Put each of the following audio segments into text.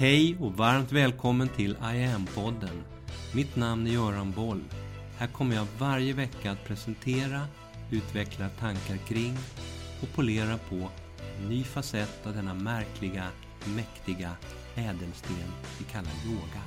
Hej och varmt välkommen till I am-podden. Mitt namn är Göran Boll. Här kommer jag varje vecka att presentera, utveckla tankar kring och polera på en ny facett av denna märkliga, mäktiga ädelsten vi kallar yoga.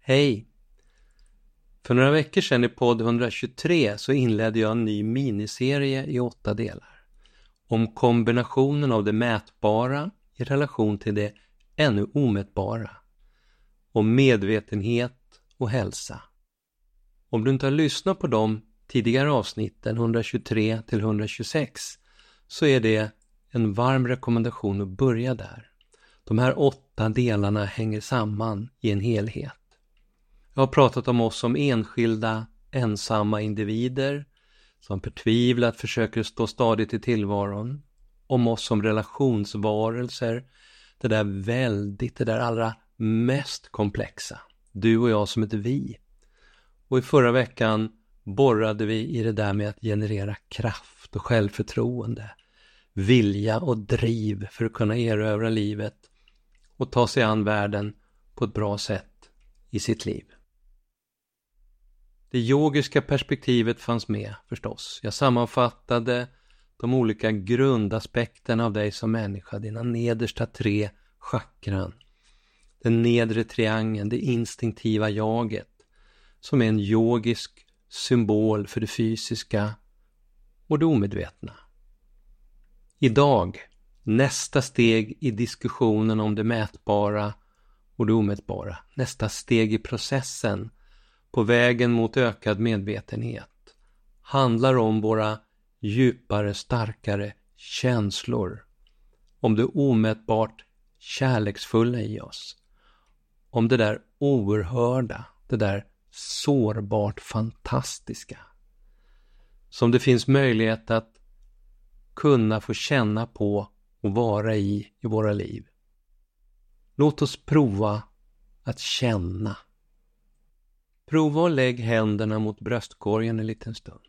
Hej! För några veckor sedan i podd 123 så inledde jag en ny miniserie i åtta delar. Om kombinationen av det mätbara i relation till det ännu omätbara. Om medvetenhet och hälsa. Om du inte har lyssnat på de tidigare avsnitten, 123 till 126, så är det en varm rekommendation att börja där. De här åtta delarna hänger samman i en helhet. Jag har pratat om oss som enskilda, ensamma individer som förtvivlat försöker stå stadigt i tillvaron. Om oss som relationsvarelser, det där väldigt, det där allra mest komplexa. Du och jag som ett vi. Och i förra veckan borrade vi i det där med att generera kraft och självförtroende, vilja och driv för att kunna erövra livet och ta sig an världen på ett bra sätt i sitt liv. Det yogiska perspektivet fanns med förstås. Jag sammanfattade de olika grundaspekterna av dig som människa, dina nedersta tre chakran. Den nedre triangeln, det instinktiva jaget, som är en yogisk symbol för det fysiska och det omedvetna. Idag, nästa steg i diskussionen om det mätbara och det omätbara, nästa steg i processen på vägen mot ökad medvetenhet handlar om våra djupare, starkare känslor. Om det omätbart kärleksfulla i oss. Om det där oerhörda, det där sårbart fantastiska. Som det finns möjlighet att kunna få känna på och vara i i våra liv. Låt oss prova att känna Prova att lägg händerna mot bröstkorgen en liten stund.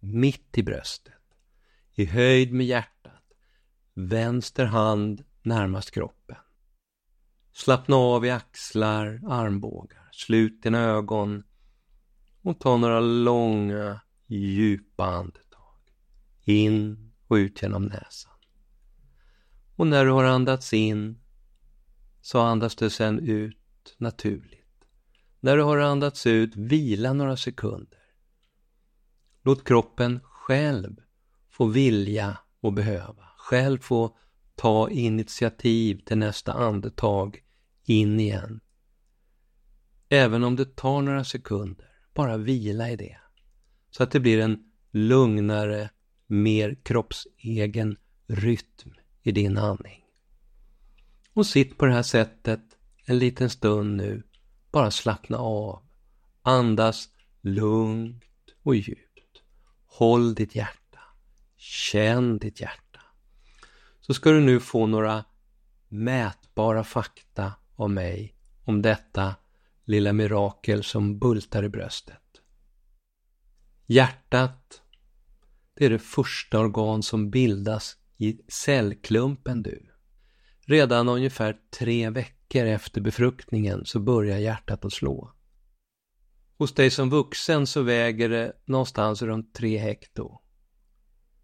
Mitt i bröstet. I höjd med hjärtat. Vänster hand närmast kroppen. Slappna av i axlar, armbågar. Slut dina ögon. Och ta några långa, djupa andetag. In och ut genom näsan. Och när du har andats in så andas du sedan ut naturligt. När du har andats ut, vila några sekunder. Låt kroppen själv få vilja och behöva. Själv få ta initiativ till nästa andetag in igen. Även om det tar några sekunder, bara vila i det. Så att det blir en lugnare, mer kroppsegen rytm i din andning. Och sitt på det här sättet en liten stund nu bara slappna av. Andas lugnt och djupt. Håll ditt hjärta. Känn ditt hjärta. Så ska du nu få några mätbara fakta av mig om detta lilla mirakel som bultar i bröstet. Hjärtat, det är det första organ som bildas i cellklumpen du. Redan ungefär tre veckor efter befruktningen så börjar hjärtat att slå. Hos dig som vuxen så väger det någonstans runt 3 hekto.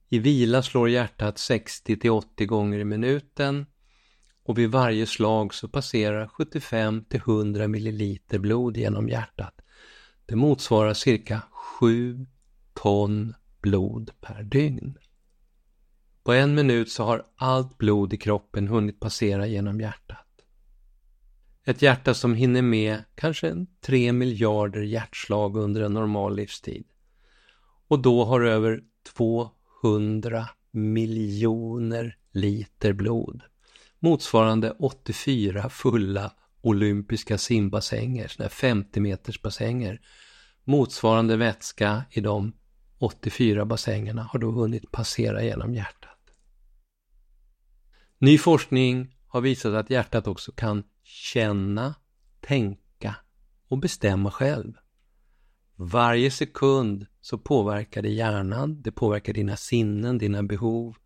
I vila slår hjärtat 60 till 80 gånger i minuten och vid varje slag så passerar 75 till 100 milliliter blod genom hjärtat. Det motsvarar cirka 7 ton blod per dygn. På en minut så har allt blod i kroppen hunnit passera genom hjärtat. Ett hjärta som hinner med kanske tre miljarder hjärtslag under en normal livstid. Och då har över 200 miljoner liter blod. Motsvarande 84 fulla olympiska simbassänger, sådana 50 meters bassänger. Motsvarande vätska i de 84 bassängerna har då hunnit passera genom hjärtat. Ny forskning har visat att hjärtat också kan känna, tänka och bestämma själv. Varje sekund så påverkar det hjärnan, det påverkar dina sinnen, dina behov,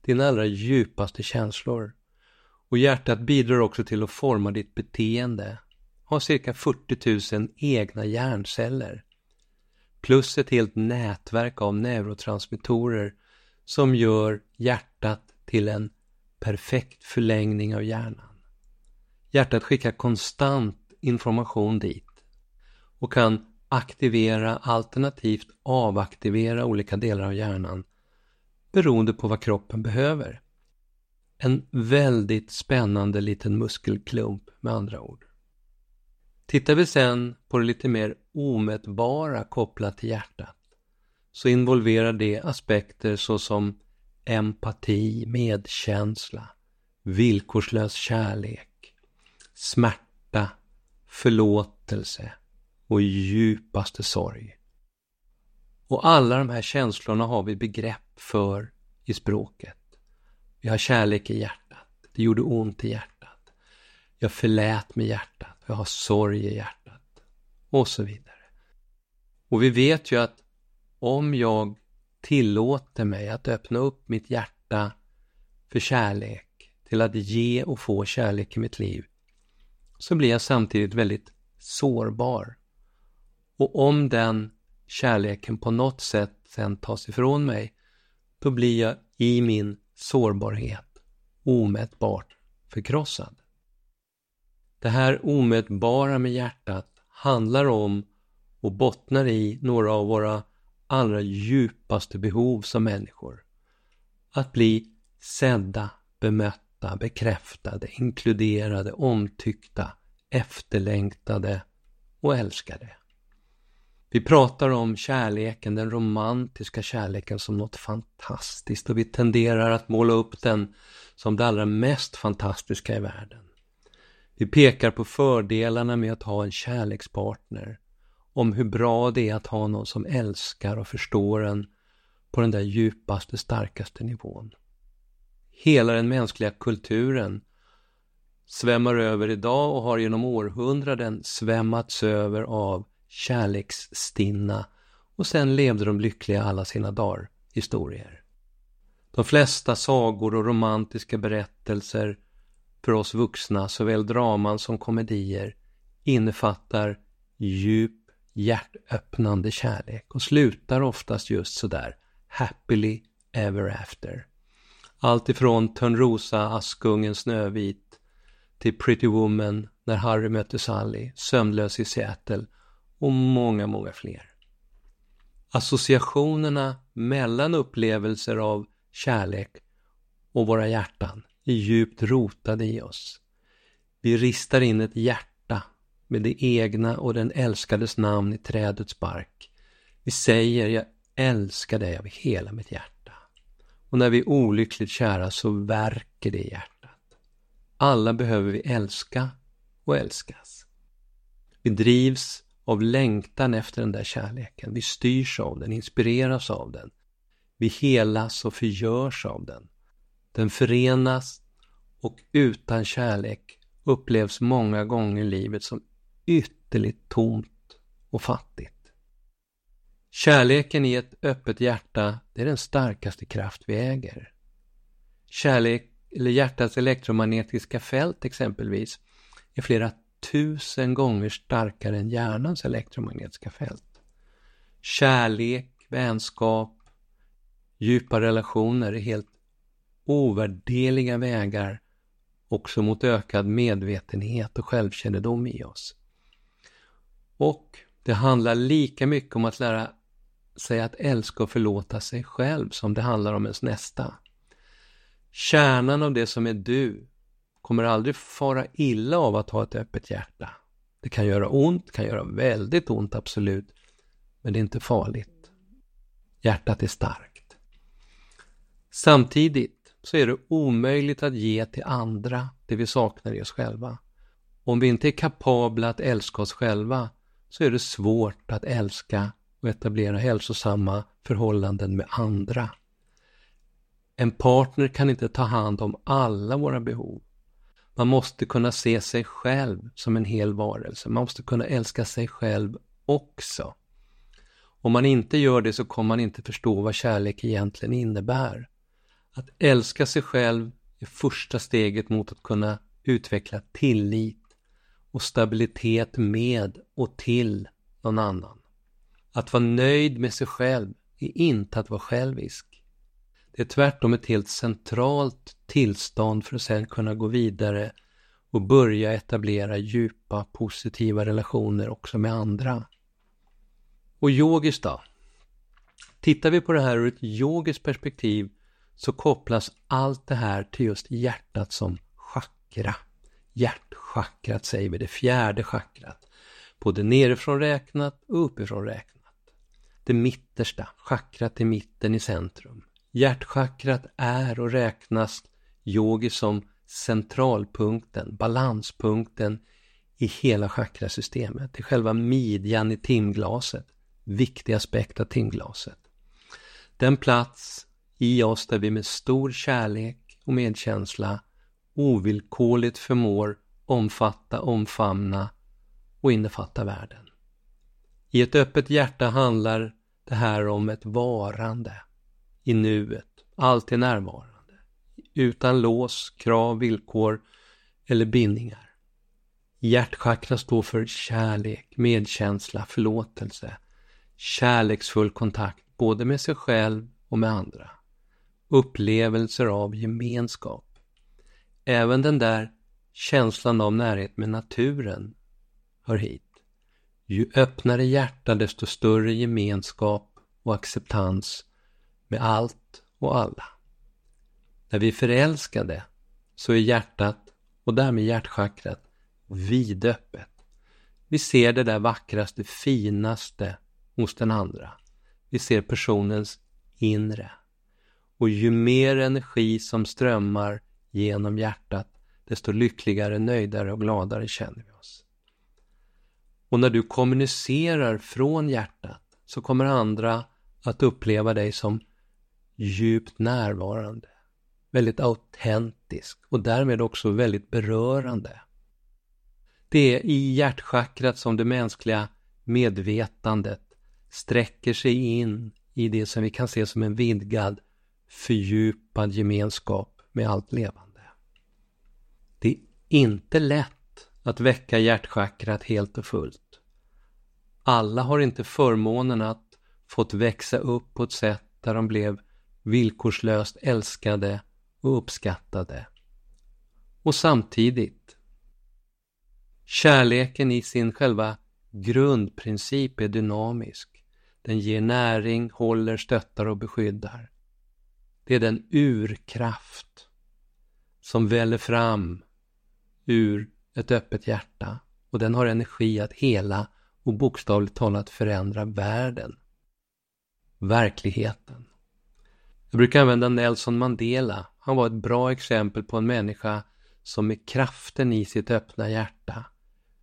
dina allra djupaste känslor. Och hjärtat bidrar också till att forma ditt beteende. Har cirka 40 000 egna hjärnceller. Plus ett helt nätverk av neurotransmittorer som gör hjärtat till en perfekt förlängning av hjärnan. Hjärtat skickar konstant information dit och kan aktivera alternativt avaktivera olika delar av hjärnan beroende på vad kroppen behöver. En väldigt spännande liten muskelklump med andra ord. Tittar vi sen på det lite mer omätbara kopplat till hjärtat så involverar det aspekter såsom empati, medkänsla, villkorslös kärlek, smärta, förlåtelse och djupaste sorg. Och alla de här känslorna har vi begrepp för i språket. Vi har kärlek i hjärtat. Det gjorde ont i hjärtat. Jag förlät med hjärtat. Jag har sorg i hjärtat. Och så vidare. Och vi vet ju att om jag tillåter mig att öppna upp mitt hjärta för kärlek, till att ge och få kärlek i mitt liv, så blir jag samtidigt väldigt sårbar. Och om den kärleken på något sätt sen tas ifrån mig, då blir jag i min sårbarhet omätbart förkrossad. Det här omätbara med hjärtat handlar om och bottnar i några av våra allra djupaste behov som människor. Att bli sedda, bemötta, bekräftade, inkluderade, omtyckta, efterlängtade och älskade. Vi pratar om kärleken, den romantiska kärleken som något fantastiskt och vi tenderar att måla upp den som det allra mest fantastiska i världen. Vi pekar på fördelarna med att ha en kärlekspartner, om hur bra det är att ha någon som älskar och förstår en på den där djupaste, starkaste nivån. Hela den mänskliga kulturen svämmar över idag och har genom århundraden svämmats över av kärleksstinna och sen levde de lyckliga alla sina dagar historier. De flesta sagor och romantiska berättelser för oss vuxna, såväl draman som komedier, innefattar djup, hjärtöppnande kärlek och slutar oftast just sådär, happily ever after. Allt ifrån Törnrosa, Askungen, Snövit till Pretty Woman, När Harry mötte Sally, Sömnlös i Seattle och många, många fler. Associationerna mellan upplevelser av kärlek och våra hjärtan är djupt rotade i oss. Vi ristar in ett hjärta med det egna och den älskades namn i trädets bark. Vi säger jag älskar dig av hela mitt hjärta. Och när vi är olyckligt kära så verkar det i hjärtat. Alla behöver vi älska och älskas. Vi drivs av längtan efter den där kärleken. Vi styrs av den, inspireras av den. Vi helas och förgörs av den. Den förenas och utan kärlek upplevs många gånger livet som ytterligt tomt och fattigt. Kärleken i ett öppet hjärta, det är den starkaste kraft vi äger. Kärlek, eller hjärtats elektromagnetiska fält exempelvis, är flera tusen gånger starkare än hjärnans elektromagnetiska fält. Kärlek, vänskap, djupa relationer är helt ovärderliga vägar också mot ökad medvetenhet och självkännedom i oss. Och det handlar lika mycket om att lära sig att älska och förlåta sig själv som det handlar om ens nästa. Kärnan av det som är du kommer aldrig fara illa av att ha ett öppet hjärta. Det kan göra ont, kan göra väldigt ont absolut, men det är inte farligt. Hjärtat är starkt. Samtidigt så är det omöjligt att ge till andra det vi saknar i oss själva. Om vi inte är kapabla att älska oss själva så är det svårt att älska och etablera hälsosamma förhållanden med andra. En partner kan inte ta hand om alla våra behov. Man måste kunna se sig själv som en hel varelse. Man måste kunna älska sig själv också. Om man inte gör det så kommer man inte förstå vad kärlek egentligen innebär. Att älska sig själv är första steget mot att kunna utveckla tillit och stabilitet med och till någon annan. Att vara nöjd med sig själv är inte att vara självisk. Det är tvärtom ett helt centralt tillstånd för att sedan kunna gå vidare och börja etablera djupa positiva relationer också med andra. Och yogis då? Tittar vi på det här ur ett yogiskt perspektiv så kopplas allt det här till just hjärtat som chakra. Hjärtchakrat säger vi, det fjärde chakrat. Både nerifrån räknat och uppifrån räknat. Det mittersta, chakrat i mitten i centrum. Hjärtchakrat är och räknas yogi som centralpunkten, balanspunkten i hela chakrasystemet. Det är själva midjan i timglaset. Viktig aspekt av timglaset. Den plats i oss där vi med stor kärlek och medkänsla ovillkorligt förmår omfatta, omfamna och innefatta världen. I ett öppet hjärta handlar det här om ett varande i nuet, alltid närvarande, utan lås, krav, villkor eller bindningar. Hjärtchakra står för kärlek, medkänsla, förlåtelse, kärleksfull kontakt både med sig själv och med andra. Upplevelser av gemenskap. Även den där känslan av närhet med naturen hör hit. Ju öppnare hjärta desto större gemenskap och acceptans med allt och alla. När vi är förälskade så är hjärtat och därmed hjärtchakrat vidöppet. Vi ser det där vackraste, finaste hos den andra. Vi ser personens inre. Och ju mer energi som strömmar genom hjärtat, desto lyckligare, nöjdare och gladare känner vi oss. Och när du kommunicerar från hjärtat så kommer andra att uppleva dig som djupt närvarande, väldigt autentisk och därmed också väldigt berörande. Det är i hjärtchakrat som det mänskliga medvetandet sträcker sig in i det som vi kan se som en vidgad, fördjupad gemenskap med allt levande. Det är inte lätt att väcka hjärtchakrat helt och fullt. Alla har inte förmånen att fått växa upp på ett sätt där de blev villkorslöst älskade och uppskattade. Och samtidigt, kärleken i sin själva grundprincip är dynamisk. Den ger näring, håller, stöttar och beskyddar. Det är den urkraft som väller fram ur ett öppet hjärta och den har energi att hela och bokstavligt talat förändra världen. Verkligheten. Jag brukar använda Nelson Mandela. Han var ett bra exempel på en människa som med kraften i sitt öppna hjärta,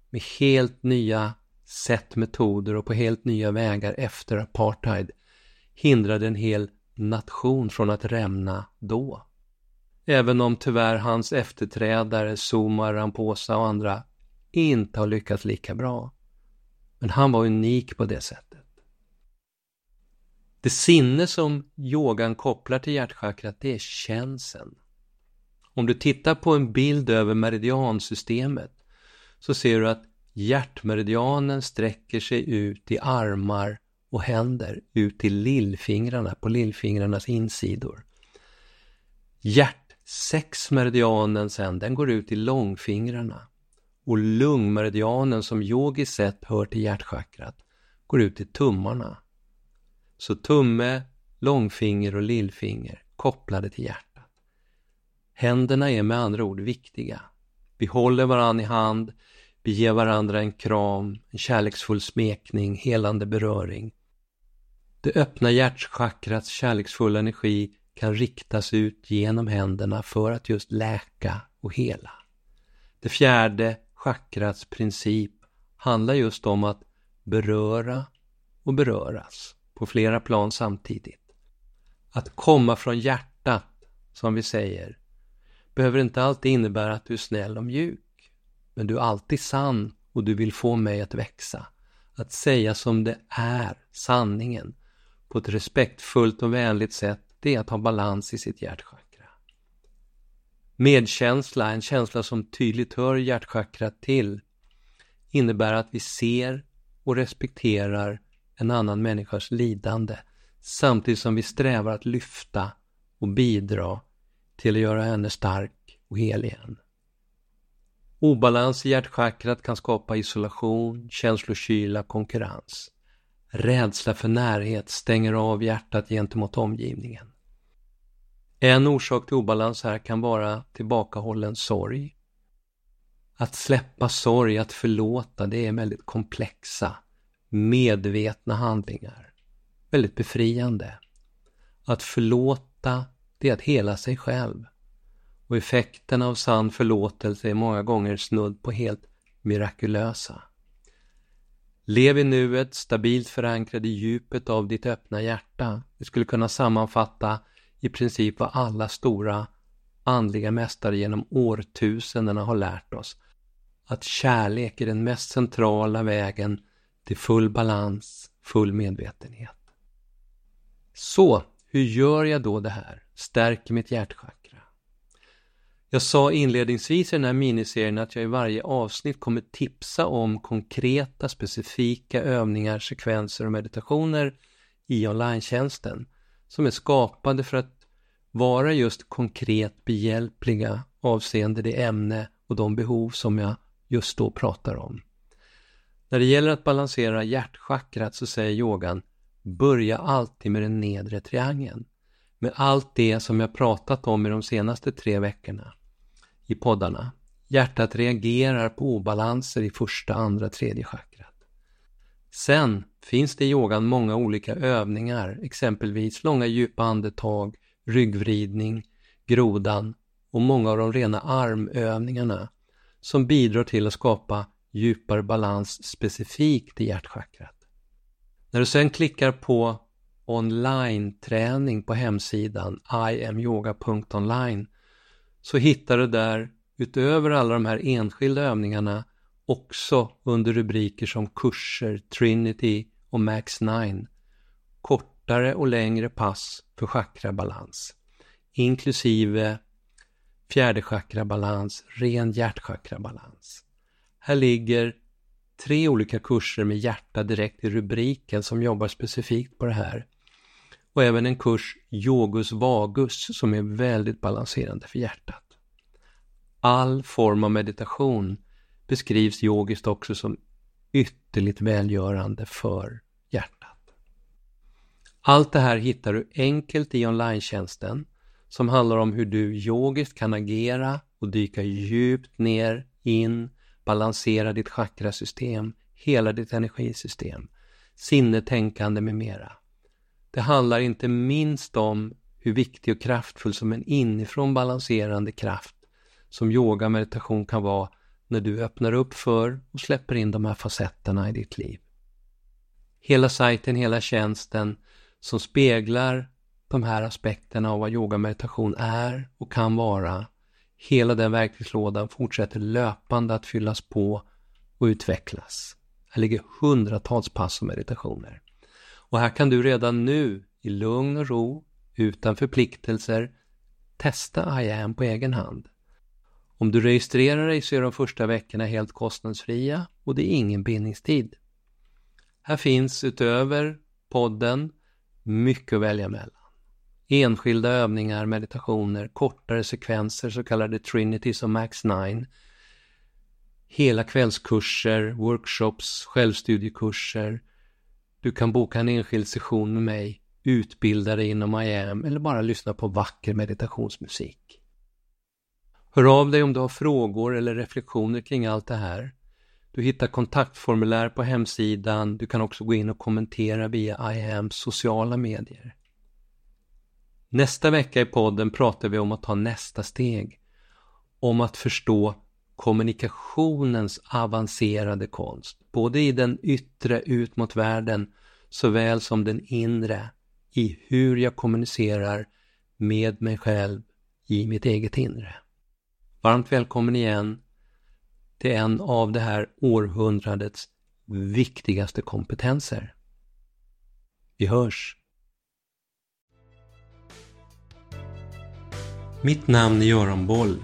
med helt nya sätt, metoder och på helt nya vägar efter apartheid hindrade en hel nation från att rämna då. Även om tyvärr hans efterträdare Zuma, Ramposa och andra inte har lyckats lika bra. Men han var unik på det sättet. Det sinne som yogan kopplar till hjärtchakrat, det är känseln. Om du tittar på en bild över meridiansystemet så ser du att hjärtmeridianen sträcker sig ut i armar och händer, ut till lillfingrarna, på lillfingrarnas insidor. Hjärtsexmeridianen sen, den går ut i långfingrarna. Och lungmeridianen som yogiskt sett hör till hjärtchakrat, går ut i tummarna. Så tumme, långfinger och lillfinger kopplade till hjärtat. Händerna är med andra ord viktiga. Vi håller varandra i hand, vi ger varandra en kram, en kärleksfull smekning, helande beröring. Det öppna hjärtchakrats kärleksfulla energi kan riktas ut genom händerna för att just läka och hela. Det fjärde chakrats princip handlar just om att beröra och beröras på flera plan samtidigt. Att komma från hjärtat, som vi säger, behöver inte alltid innebära att du är snäll och mjuk. Men du är alltid sann och du vill få mig att växa. att säga som det är, sanningen, på ett respektfullt och vänligt sätt, det är att ha balans i sitt hjärtchakra. Medkänsla, en känsla som tydligt hör hjärtchakrat till, innebär att vi ser och respekterar en annan människas lidande samtidigt som vi strävar att lyfta och bidra till att göra henne stark och hel igen. Obalans i hjärtchakrat kan skapa isolation, känslokyla, konkurrens. Rädsla för närhet stänger av hjärtat gentemot omgivningen. En orsak till obalans här kan vara tillbakahållen sorg. Att släppa sorg, att förlåta, det är väldigt komplexa, medvetna handlingar. Väldigt befriande. Att förlåta, det är att hela sig själv. Och effekten av sann förlåtelse är många gånger snudd på helt mirakulösa. Lev i nuet, stabilt förankrad i djupet av ditt öppna hjärta. Det skulle kunna sammanfatta i princip vad alla stora andliga mästare genom årtusendena har lärt oss. Att kärlek är den mest centrala vägen till full balans, full medvetenhet. Så, hur gör jag då det här? Stärker mitt hjärtchakra? Jag sa inledningsvis i den här miniserien att jag i varje avsnitt kommer tipsa om konkreta, specifika övningar, sekvenser och meditationer i online som är skapade för att vara just konkret behjälpliga avseende det ämne och de behov som jag just då pratar om. När det gäller att balansera hjärtchakrat så säger yogan Börja alltid med den nedre triangeln. Med allt det som jag pratat om i de senaste tre veckorna i poddarna. Hjärtat reagerar på obalanser i första, andra, tredje chakrat. Sen finns det i yogan många olika övningar, exempelvis långa djupa andetag, ryggvridning, grodan och många av de rena armövningarna som bidrar till att skapa djupare balans specifikt i hjärtchakrat. När du sen klickar på online-träning på hemsidan iamyoga.online så hittar du där utöver alla de här enskilda övningarna också under rubriker som kurser, Trinity och Max 9 kortare och längre pass för chakrabalans inklusive fjärde chakrabalans, ren hjärtchakrabalans. Här ligger tre olika kurser med hjärta direkt i rubriken som jobbar specifikt på det här och även en kurs Yogus Vagus som är väldigt balanserande för hjärtat. All form av meditation beskrivs yogiskt också som ytterligt välgörande för hjärtat. Allt det här hittar du enkelt i online som handlar om hur du yogiskt kan agera och dyka djupt ner, in, balansera ditt chakrasystem, hela ditt energisystem, sinnetänkande med mera. Det handlar inte minst om hur viktig och kraftfull som en inifrån balanserande kraft som yoga meditation kan vara när du öppnar upp för och släpper in de här facetterna i ditt liv. Hela sajten, hela tjänsten som speglar de här aspekterna av vad yoga meditation är och kan vara. Hela den verktygslådan fortsätter löpande att fyllas på och utvecklas. Här ligger hundratals pass och meditationer. Och här kan du redan nu i lugn och ro, utan förpliktelser, testa IAM på egen hand. Om du registrerar dig så är de första veckorna helt kostnadsfria och det är ingen bindningstid. Här finns utöver podden mycket att välja mellan. Enskilda övningar, meditationer, kortare sekvenser, så kallade Trinities och Max 9. Hela kvällskurser, workshops, självstudiekurser, du kan boka en enskild session med mig, utbilda dig inom IAM eller bara lyssna på vacker meditationsmusik. Hör av dig om du har frågor eller reflektioner kring allt det här. Du hittar kontaktformulär på hemsidan. Du kan också gå in och kommentera via IAMs sociala medier. Nästa vecka i podden pratar vi om att ta nästa steg. Om att förstå kommunikationens avancerade konst, både i den yttre ut mot världen såväl som den inre i hur jag kommunicerar med mig själv i mitt eget inre. Varmt välkommen igen till en av det här århundradets viktigaste kompetenser. Vi hörs! Mitt namn är Göran Boll.